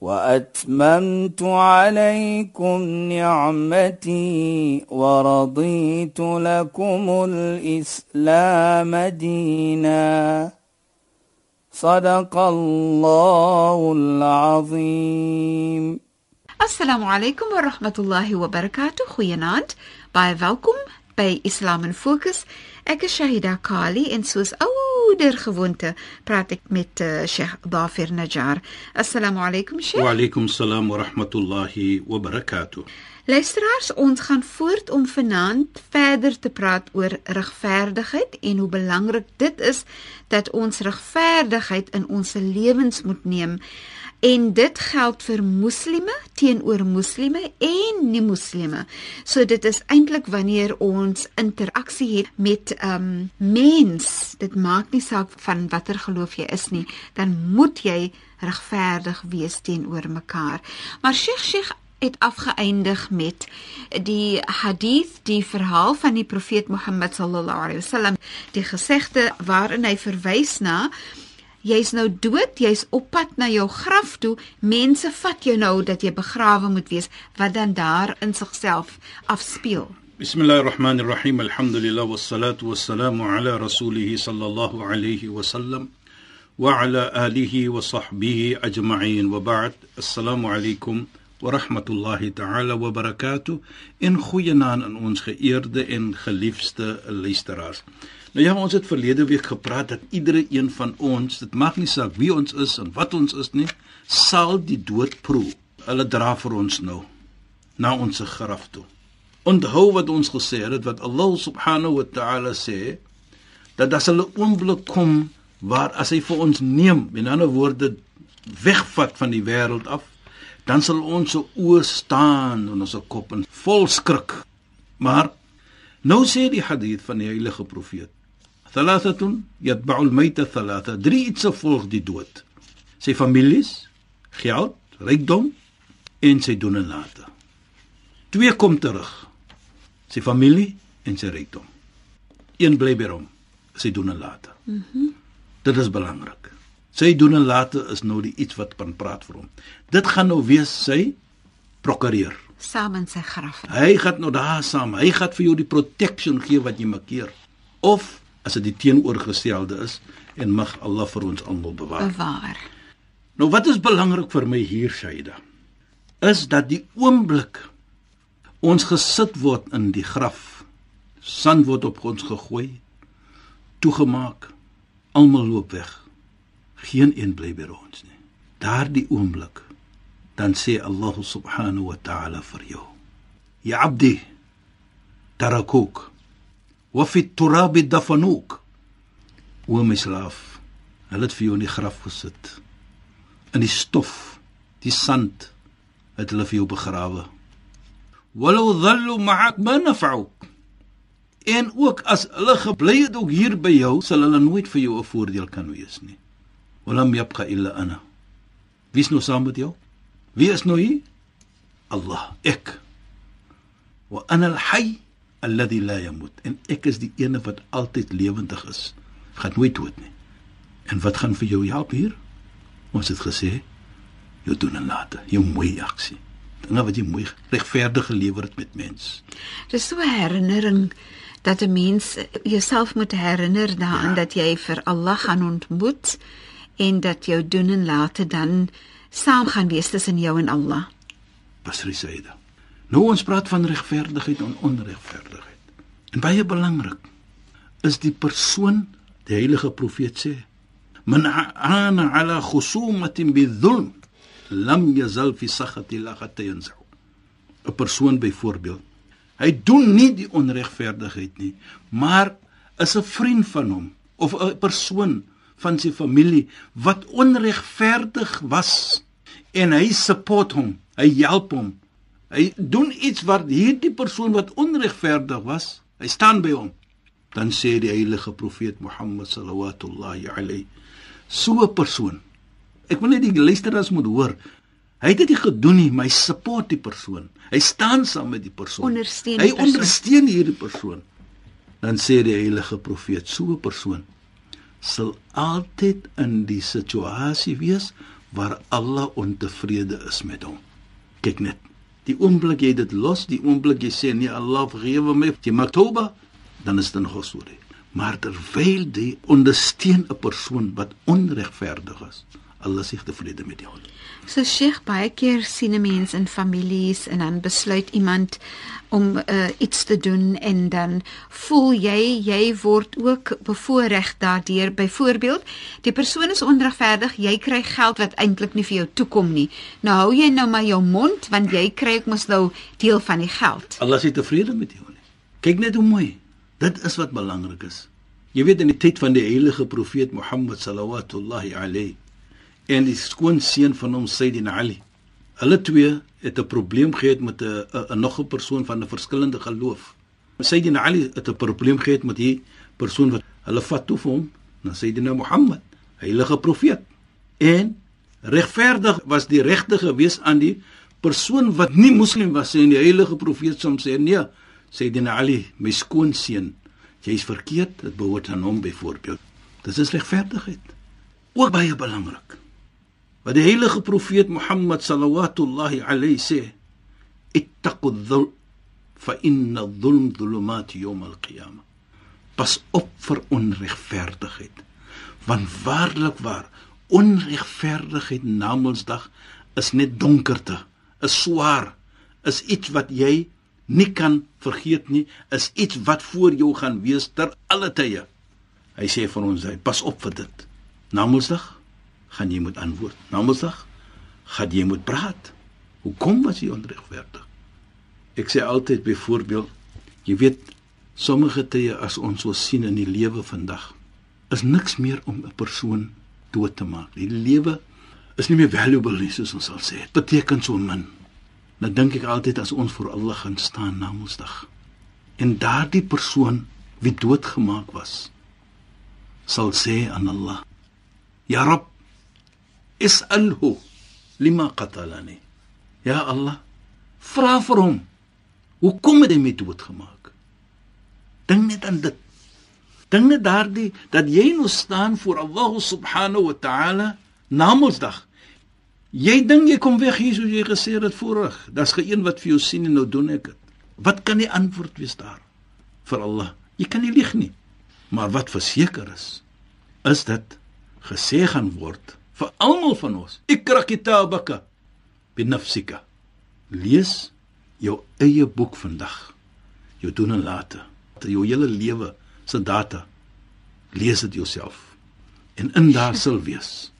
وأتممت عليكم نعمتي ورضيت لكم الإسلام دينا. صدق الله العظيم. السلام عليكم ورحمة الله وبركاته. خيانات باي welcome باي إسلام فوكس Ek is Shahida Kali en soos ouer gewoonte praat ek met uh, Sheikh Dafir Najjar. Assalamu alaykum Sheikh. Wa alaykum salaam wa rahmatullahi wa barakatuh. Luisteraars, ons gaan voort om vanaand verder te praat oor regverdigheid en hoe belangrik dit is dat ons regverdigheid in ons lewens moet neem. En dit geld vir moslime teenoor moslime en nie moslime. So dit is eintlik wanneer ons interaksie het met 'n um, mens, dit maak nie saak van watter geloof jy is nie, dan moet jy regverdig wees teenoor mekaar. Maar Sheikh Sheikh het afgeëindig met die hadith, die verhaal van die profeet Mohammed sallallahu alaihi wasallam, die gesegde waarin hy verwys na Jy's nou dood, jy's op pad na jou graf toe. Mense vat jou nou dat jy begrawe moet wees wat dan daar in sigself afspeel. Bismillahirrahmanirrahim. Alhamdulillah wassalatu wassalamu ala rasulih sallallahu alayhi wasallam wa ala alihi wa sahbihi ajma'in wa ba'd. Assalamu alaykum wa rahmatullahi ta'ala wa barakatuh. In goeie naam aan ons geëerde en geliefde luisteraars. Nou ja, ons het verlede week gepraat dat iedere een van ons, dit mag nie saak wie ons is en wat ons is nie, sal die dood proe. Hulle dra vir ons nou na ons graf toe. Onthou wat ons gesê het, wat Allah subhanahu wa ta'ala sê, dat as hulle oomblik kom waar as hy vir ons neem, in ander woorde wegvat van die wêreld af, dan sal ons oë staan en ons kop in vol skrik. Maar nou sê die hadith van die heilige profeet Thalathatun yatba'u al-mayta thalatha. Drie iets volg die dood. Sy families, geld, rykdom en sy doen en late. Twee kom terug. Sy familie en sy rykdom. Een bly by hom, sy doen en late. Mhm. Mm Dit is belangrik. Sy doen en late is nou die iets wat kan praat vir hom. Dit gaan nou wees sy prokureur saam in sy graf. Hy gaan nou daar saam. Hy gaan vir jou die protection gee wat jy makkeer. Of as dit die teenoorgestelde is en mag Allah vir ons almal bewaar. Bewaar. Nou wat is belangrik vir my hier Shaida? Is dat die oomblik ons gesit word in die graf, sand word op ons gegooi, toegemaak, almal loop weg. Geen een bly by ons nie. Daardie oomblik dan sê Allah subhanahu wa ta'ala vir jou: "Ya 'abdi, tarakuk" wa fi turab dafanuk o my slaaf hulle het vir jou in die graf gesit. In die stof die sand het hulle vir jou begrawe. Walau dhallu ma'ak ma naf'uk en ook as hulle gebly het ook hier by jou sal hulle nooit vir jou 'n voordeel kan wees nie. Walam yabqa illa ana. Wie is nou saam met jou? Wie is nou hier? Allah ek. Wa ana al-hayy alladhi la yamut. En ek is die ene wat altyd lewendig is. Gaan nooit dood nie. En wat gaan vir jou help hier? Ons het gesê jy doen en laat jy mooi aksie. Dinge wat jy mooi regverdig gelewer het met mens. Dis so 'n herinnering dat 'n mens jouself moet herinner daaraan ja. dat jy vir Allah gaan ontmoet en dat jou doen en laat dan saam gaan wees tussen jou en Allah. Basri Saida. Nou ons praat van regverdigheid en onregverdigheid. En baie belangrik is die persoon, die heilige profeet sê, "Man ana ala khusumatin bidhulm, lam yazal fi sakhati la hatta yanzu." 'n Persoon byvoorbeeld, hy doen nie die onregverdigheid nie, maar is 'n vriend van hom of 'n persoon van sy familie wat onregverdig was en hy support hom, hy help hom Hy doen iets wat hierdie persoon wat onregverdig was, hy staan by hom. Dan sê die heilige profeet Mohammed sallallahu alayhi so 'n persoon. Ek wil net die luisteraars moet hoor. Hy het dit nie gedoen nie, maar hy support die persoon. Hy staan saam met die persoon. Ondersteun die hy persoon. ondersteun hierdie persoon. Dan sê die heilige profeet so 'n persoon sal altyd in die situasie wees waar Allah ontevrede is met hom. Kyk net. Die oomblik jy dit los, die oomblik jy sê nee Allah vergewe my, jy maak toba, dan is dit 'n storie. Maar terwyl jy ondersteun 'n persoon wat onregverdig is, Allah is tevrede met jou. So Sheikh baie keer sien 'n mens in families en dan besluit iemand om uh, iets te doen en dan voel jy jy word ook bevoordeel daardeur. Byvoorbeeld, die persoon is onregverdig, jy kry geld wat eintlik nie vir jou toekom nie. Nou hou jy nou maar jou mond want jy kry ook mos nou deel van die geld. Allah is tevrede met jou nie. Kyk net hoe mooi. Dit is wat belangrik is. Jy weet in die tyd van die heilige profeet Mohammed sallallahu alayhi en die skoonseun van hom Sayyidina Ali. Hulle twee het 'n probleem gehad met 'n nog 'n persoon van 'n verskillende geloof. Sayyidina Ali het 'n probleem gehad met hierdie persoon wat hulle vat toe vir hom na Sayyidina Mohammed, heilige profeet. En regverdig was die regte gewees aan die persoon wat nie moslim was en die heilige profeet soms sê nee, Sayyidina Ali, my skoonseun, jy's verkeerd, dit behoort aan hom byvoorbeeld. Dis is regverdigheid. Ook baie belangrik. Wat die heilige profeet Mohammed sallallahu alayhi sê, ittaqu dhul fa inna dhulm dhulumat yawm al-qiyamah. Pas op vir onregverdigheid. Want waarlik waar onregverdigheid na Mondsdag is net donkerte, is swaar, is iets wat jy nie kan vergeet nie, is iets wat voor jou gaan wees ter alle tye. Hy sê vir ons, hy pas op vir dit. Na Mondsdag gaan jy moet antwoord. Namedsdag gaan jy moet praat. Hoekom was jy onregverdig? Ek sê altyd byvoorbeeld, jy weet sommige tye as ons so sien in die lewe vandag, is niks meer om 'n persoon dood te maak. Die lewe is nie meer valuable nie soos ons sal sê. Dit beteken so min. Dan dink ek altyd as ons voor Allah gaan staan na Mondsdag en daardie persoon wie doodgemaak was sal sê aan Allah: "Ya Rabb, is'alhu lima qatalani. Ya allah vra vir hom hoekom het hy my doodgemaak? Dink net aan dit. Dink net daardie dat jy nou staan voor allah subhanahu wa ta'ala namelsdag jy dink jy kom weg hier soos jy gesê het voorig daar's geen wat vir jou sien en nou doen ek dit wat kan die antwoord wees daar vir allah? Jy kan nie lieg nie. Maar wat verseker is is dit gesê gaan word vir almal van ons. Ikra kitabaka bi nafsika. Lees jou eie boek vandag. Jou doen en late. Jou hele lewe se data. Lees dit jouself. En in daar sal wees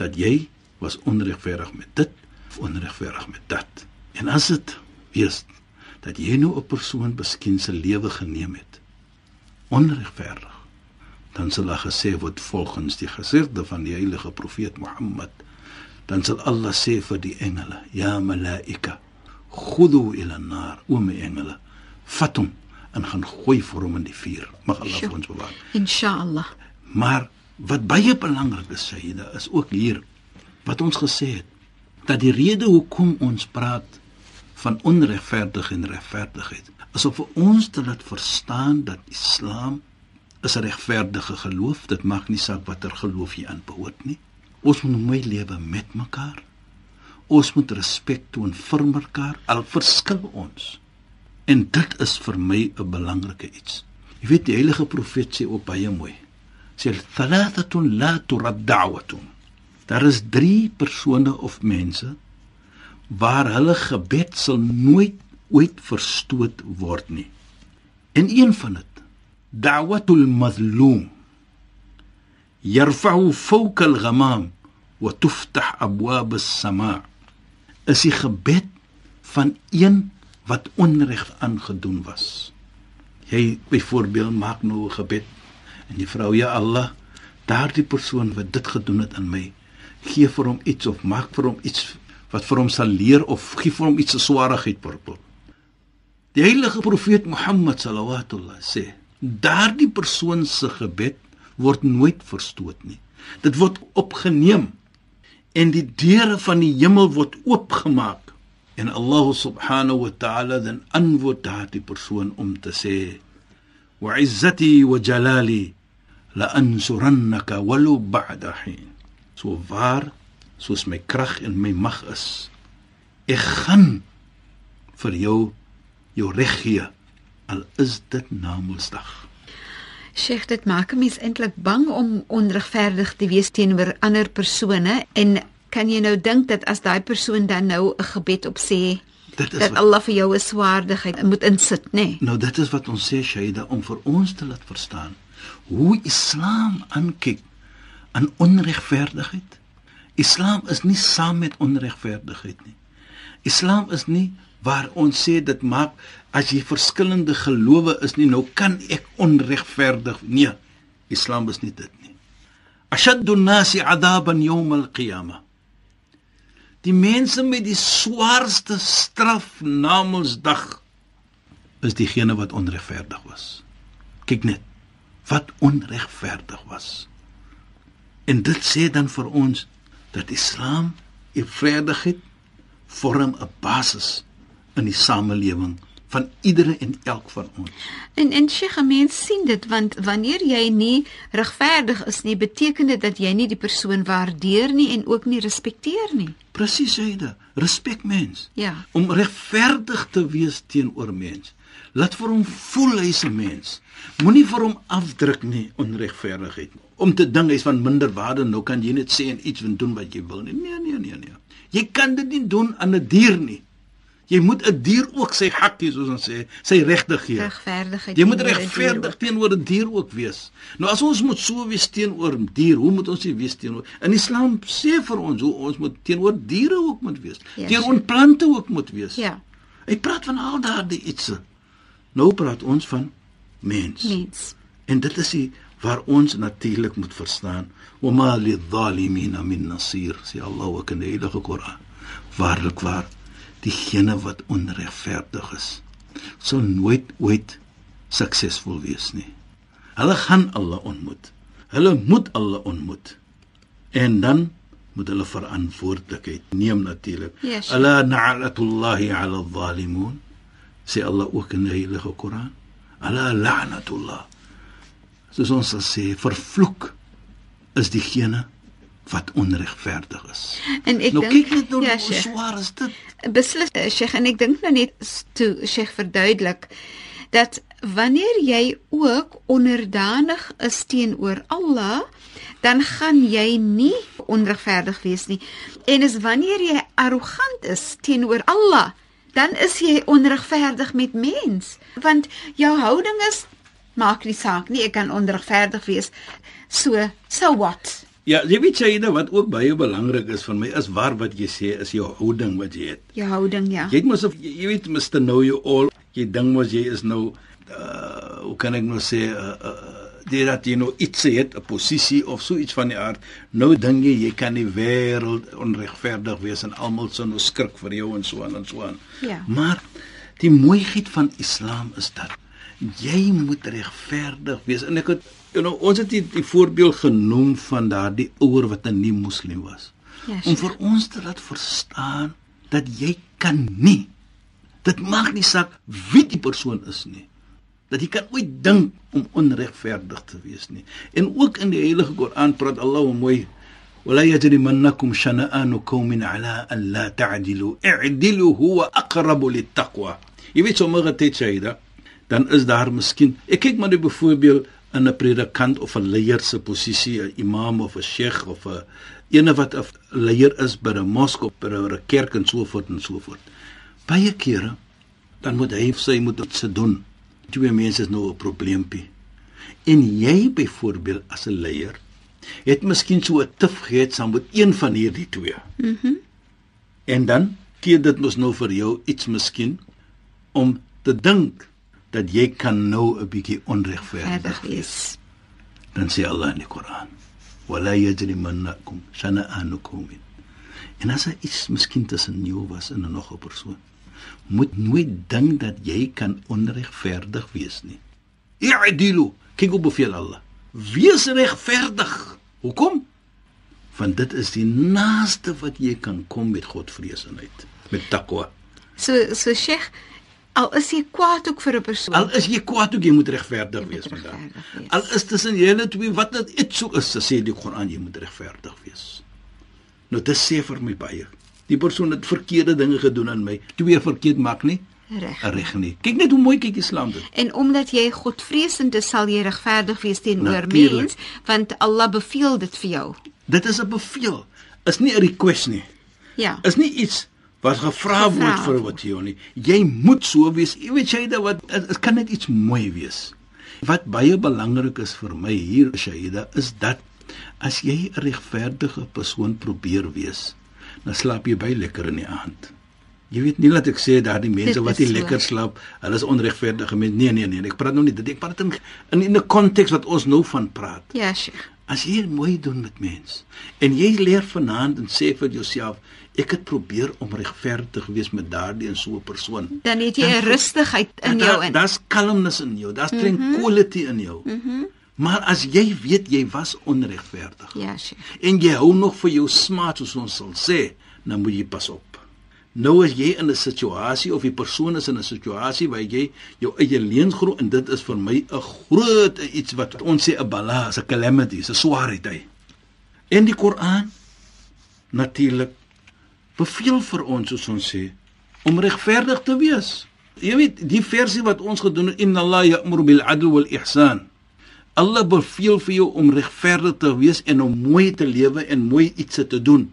dat jy was onregverdig met dit of onregverdig met dat. En as dit wees dat jy nou 'n persoon beskien se lewe geneem het onregverdig dan sal daar gesê word volgens die gesegde van die heilige profeet Mohammed dan sal Allah sê vir die engele ja malaika khudu ila an-nar o my engele vat hom en gaan gooi vir hom in die vuur. Mag Allah vir ons bewaar. Inshallah. Maar wat baie belangrik is jy is ook hier wat ons gesê het dat die rede hoekom ons praat van onregverdig en regverdigheid is om vir ons te laat verstaan dat Islam is 'n regverdige geloof. Dit maak nie saak watter geloof jy aanbehoort nie. Ons moet mooi lewe met mekaar. Ons moet respek toon vir mekaar al verskil ons. En dit is vir my 'n belangrike iets. Jy weet die heilige profeet sê ook baie mooi. Sê thalathatun la turad da'watun. Daar is 3 persone of mense waar hulle gebed sal nooit ooit verstoot word nie. En een van dit دعوة المظلوم يرفع فوق الغمام وتفتح أبواب السماء is die gebed van een wat onreg aangedoen was. Jy byvoorbeeld maak nou 'n gebed en jy vra ja Allah, daardie persoon wat dit gedoen het aan my, gee vir hom iets of maak vir hom iets wat vir hom sal leer of gee vir hom iets se swaarigheid purpel. Die heilige profeet Mohammed sallallahu sê, daardie persoon se gebed word nooit verstoot nie. Dit word opgeneem en die deure van die hemel word oopgemaak en Allah subhanahu wa ta'ala dan antwoord daardie persoon om te sê wa izzati wa jalali la ansurannaka walau ba'da hin so waar soos my krag en my mag is ek gaan vir jou jou reg gee al is dit na Woensdag Sheikh dit maak my eintlik bang om onregverdig te wees teenoor ander persone en kan jy nou dink dat as daai persoon dan nou 'n gebed op sê dat wat, Allah vir jou 'n swaardigheid moet insit nê nee? Nou dit is wat ons sê Shaida om vir ons te laat verstaan hoe Islam aankyk aan onregverdigheid Islam is nie saam met onregverdigheid nie. Islam is nie waar ons sê dit maak as jy verskillende gelowe is nie nou kan ek onregverdig nee. Islam is nie dit nie. Ashaddu an-nasi 'adaban yawm al-qiyamah. Die mense met die swaarste straf na Mondsdag is diegene wat onregverdig was. Kyk net wat onregverdig was. En dit sê dan vir ons dat Islam evenredigheid vorm 'n basis in die samelewing van iedere en elk van ons. En en Sheikh, mens sien dit want wanneer jy nie regverdig is nie, beteken dit dat jy nie die persoon waardeer nie en ook nie respekteer nie. Presies, Heide. Respek mens. Ja. Om regverdig te wees teenoor mens. Laat vir hom voel hy's 'n mens. Moenie vir hom afdruk nie onregverdigheid nie om te dink hy's van minder waarde nou kan jy net sê en iets doen wat jy wil nie nee nee nee nee jy kan dit nie doen aan 'n dier nie jy moet 'n dier ook sy hakkie soos ons sê sy regte gee regverdigheid jy moet regverdig teenoor 'n dier ook wees. Nou as ons moet so wees teenoor 'n dier hoe moet ons wees teenoor in islam sê vir ons hoe ons moet teenoor diere ook moet wees. Yes, teenoor plante ook moet wees. Ja. Hy praat van al daardie iets nou praat ons van mens. Mens. En dit is die waar ons natuurlik moet verstaan. Wa ma lidh-dhalimin min nasir sê Allah ook in die heilige Koran. Waarlik waar diegene wat onregverdig is sou nooit ooit suksesvol wees nie. Hulle gaan Allah ontmoet. Hulle moet Allah ontmoet. En dan moet hulle verantwoordelikheid neem natuurlik yes, ala na'latullahi 'ala adh-dhalimun sê Allah ook in die heilige Koran. Ala la'natullah. Soos ons sal sê, vervloek is diegene wat onregverdig is. En ek nou, dink kyk net nou ja, hoe swaar is dit. Beslis Sheikh en ek dink nou net toe Sheikh verduidelik dat wanneer jy ook onderdanig is teenoor Allah, dan gaan jy nie onregverdig wees nie. En is wanneer jy arrogant is teenoor Allah, dan is jy onregverdig met mens, want jou houding is maak nie saak nie, ek kan onregverdig wees. So, so what? Ja, jy weet jy nou wat ook baie belangrik is vir my is waar wat jy sê is jou houding wat jy het. Jou houding, ja. Jy het mos of jy weet Mr. Know You All, jy ding mos jy is nou uh hoe kan ek nou sê uh, uh dit dat jy nou iets het 'n posisie of so iets van die aard nou dink jy jy kan die wêreld onregverdig wees en almal sou nou skrik vir jou en so aan en so aan. Ja. Maar die mooiheid van Islam is dat jy moet regverdig wees. En ek het you know, ons het die, die voorbeeld genoem van daardie ouer wat 'n nie moslim was. Ja, om vir ons te laat verstaan dat jy kan nie dit maak nie saak wie die persoon is nie dat jy kan ooit dink om onregverdig te wees nie. En ook in die heilige Koran praat Allah mooi yajrimannakum shana'anu qaumin ala an la ta'dilu i'dilu huwa aqrabu lit-taqwa. Jy weet sommige tyd sê jy dan is daar miskien ek kyk maar byvoorbeeld in 'n predikant of 'n leier se posisie 'n imam of 'n sheikh of 'n ene wat 'n leier is by 'n moskee of by 'n kerk en so voort en so voort. Baie kere dan moet hy sê moet dit se doen. Twee mense is nou 'n probleempie. En jy byvoorbeeld as 'n leier het miskien so 'n tif gehad saam met een van hierdie twee. Mhm. Mm en dan gee dit mos nou vir jou iets miskien om te dink dat jy kan nou 'n bietjie onregverdig wees. Dan sê Allah in die Koran: "Wala yajrimannakum shana'anu qaumin." En as hy iets miskien tussen jou was en 'n nog 'n persoon, moet nooit dink dat jy kan onregverdig wees nie. I'dilu, kyk hoe beveel Allah. Wees regverdig. Hoekom? Want dit is die naaste wat jy kan kom met Godvreesenheid, met takwa. So so Sheikh, al is jy kwaad ook vir 'n persoon. Al is jy kwaad ook jy moet regverdig wees met daai. Al is tussen julle twee wat dit iets so is, sê die Koran jy moet regverdig wees. Nou dit sê vir my baie. Die persoon het verkeerde dinge gedoen aan my. Twee verkeerd maak nie Reg. reg nie. Kyk net hoe mooi kyk Islam dit. En omdat jy Godvreesend is, sal jy regverdig wees teenoor mens, want Allah beveel dit vir jou. Dit is 'n bevel. Is nie 'n request nie. Ja. Is nie iets wat gevra word vir wat jy nie. Jy moet so wees. Jy weet jy dat wat dit kan net iets mooi wees. Wat baie belangrik is vir my hier Shaida is dat as jy 'n regverdige persoon probeer wees, dan slaap jy baie lekker in die aand. Jy weet nie dat ek sê daardie mense Dit wat nie lekker slaap, hulle is onregverdige mense. Nee nee nee, ek praat nou nie dit. Ek praat in in in 'n konteks wat ons nou van praat. Ja, Sheikh. As jy mooi doen met mens en jy leer vanaand en sê vir jouself ek het probeer om regverdig te wees met daardie en so 'n persoon. Dan het jy 'n rustigheid in Da- jou in. Daar's kalmness in jou, daar's tranquility in jou. Maar as jy weet jy was onregverdig Ja, Sheikh. en jy hou nog vir jou smaak soos ons sal sê, dan moet jy pas op. Nou as jy in 'n situasie of die persoon is in 'n situasie waar jy jou eie leuns glo en dit is vir my 'n groot iets wat ons sê 'n bala, 'n calamity, 'n swaarheid. En die Koran natuurlik beveel vir ons soos ons sê om regverdig te wees. Jy weet, die versie wat ons gedoen het, inna Allah ya'muru bil 'adl wal ihsan. Allah beveel vir jou om regverdig te wees en om mooi te lewe en mooi iets te doen.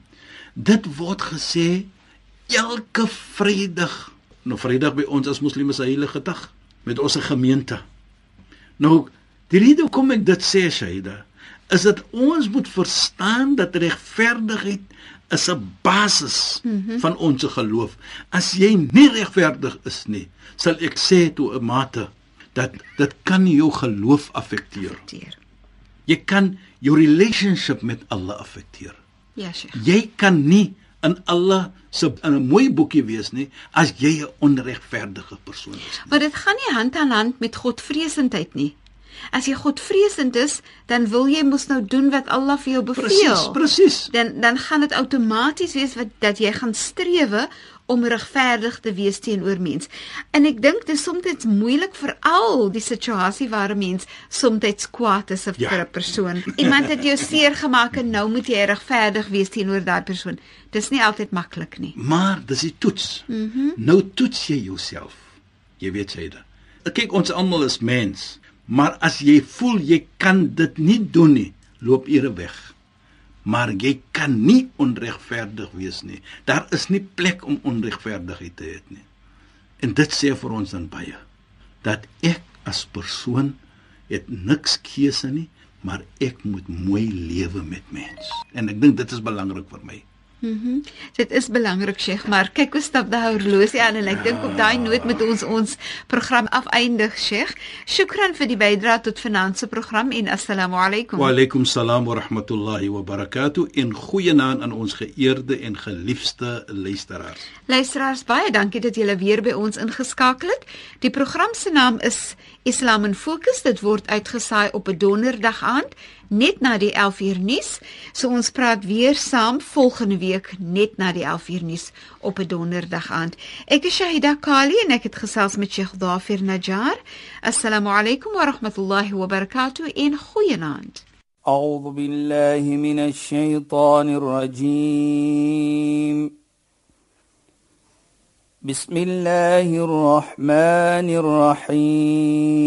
Dit word gesê elke Vrydag. Nou Vrydag by ons as moslimme se heilige dag met ons gemeente. Nou, die rede hoekom ek dit sê, Shaida, is dat ons moet verstaan dat regverdigheid is 'n basis mm -hmm. van ons geloof. As jy nie regverdig is nie, sal ek sê toe 'n mate dat dit kan jou geloof affekteer. Teer. Jy kan jou relationship met Allah affekteer. Ja, Sheikh. Jy kan nie in Allah se in 'n mooi boekie wees nie as jy 'n onregverdige persoon is. Nie. Maar dit gaan nie hand aan hand met Godvreesendheid nie. As jy Godvreesend is, dan wil jy mos nou doen wat Allah vir jou beveel. Presies, presies. Dan dan gaan dit outomaties wees wat dat jy gaan strewe om regverdig te wees teenoor mens. En ek dink dit is soms moeilik veral die situasie waar 'n mens soms kwaad is Ja. vir 'n persoon. Iemand het jou seer gemaak en nou moet jy regverdig wees teenoor daai persoon. Dis nie altyd maklik nie. Maar dis die toets. Mm -hmm. Nou toets jy jouself. Jy weet jy dit. Kyk ons almal is mens, maar as jy voel jy kan dit nie doen nie, loop eers weg. Maar jy kan nie onregverdig wees nie. Daar is nie plek om onregverdigheid te hê nie. En dit sê vir ons dan baie dat ek as persoon het niks keuse nie, maar ek moet mooi lewe met mens. En ek dink dit is belangrik vir my. Dit is belangrik, Sheikh, maar kyk hoe stap daai horlosie aan en ek dink op daai noot moet ons ons program afeindig, Sheikh. Shukran vir die bydrae tot finansie program en assalamu alaykum. Wa alaykum salaam wa rahmatullahi wa barakatuh in goeie naam aan ons geëerde en geliefde luisteraars. Luisteraars, baie dankie dat julle weer by ons ingeskakel het. Die program se naam is Islam in Fokus. Dit word uitgesaai op 'n donderdag aand net na die 11uur nuus. So ons praat weer saam volgende week net na die 11uur nuus op 'n donderdag aand. Ek is Shahida Kali en ek het gesels met Sheikh Dafir Najjar. Assalamu alaykum wa rahmatullahi wa barakatuh in goeienaand. أعوذ بالله من الشيطان الرجيم بسم الله الرحمن الرحيم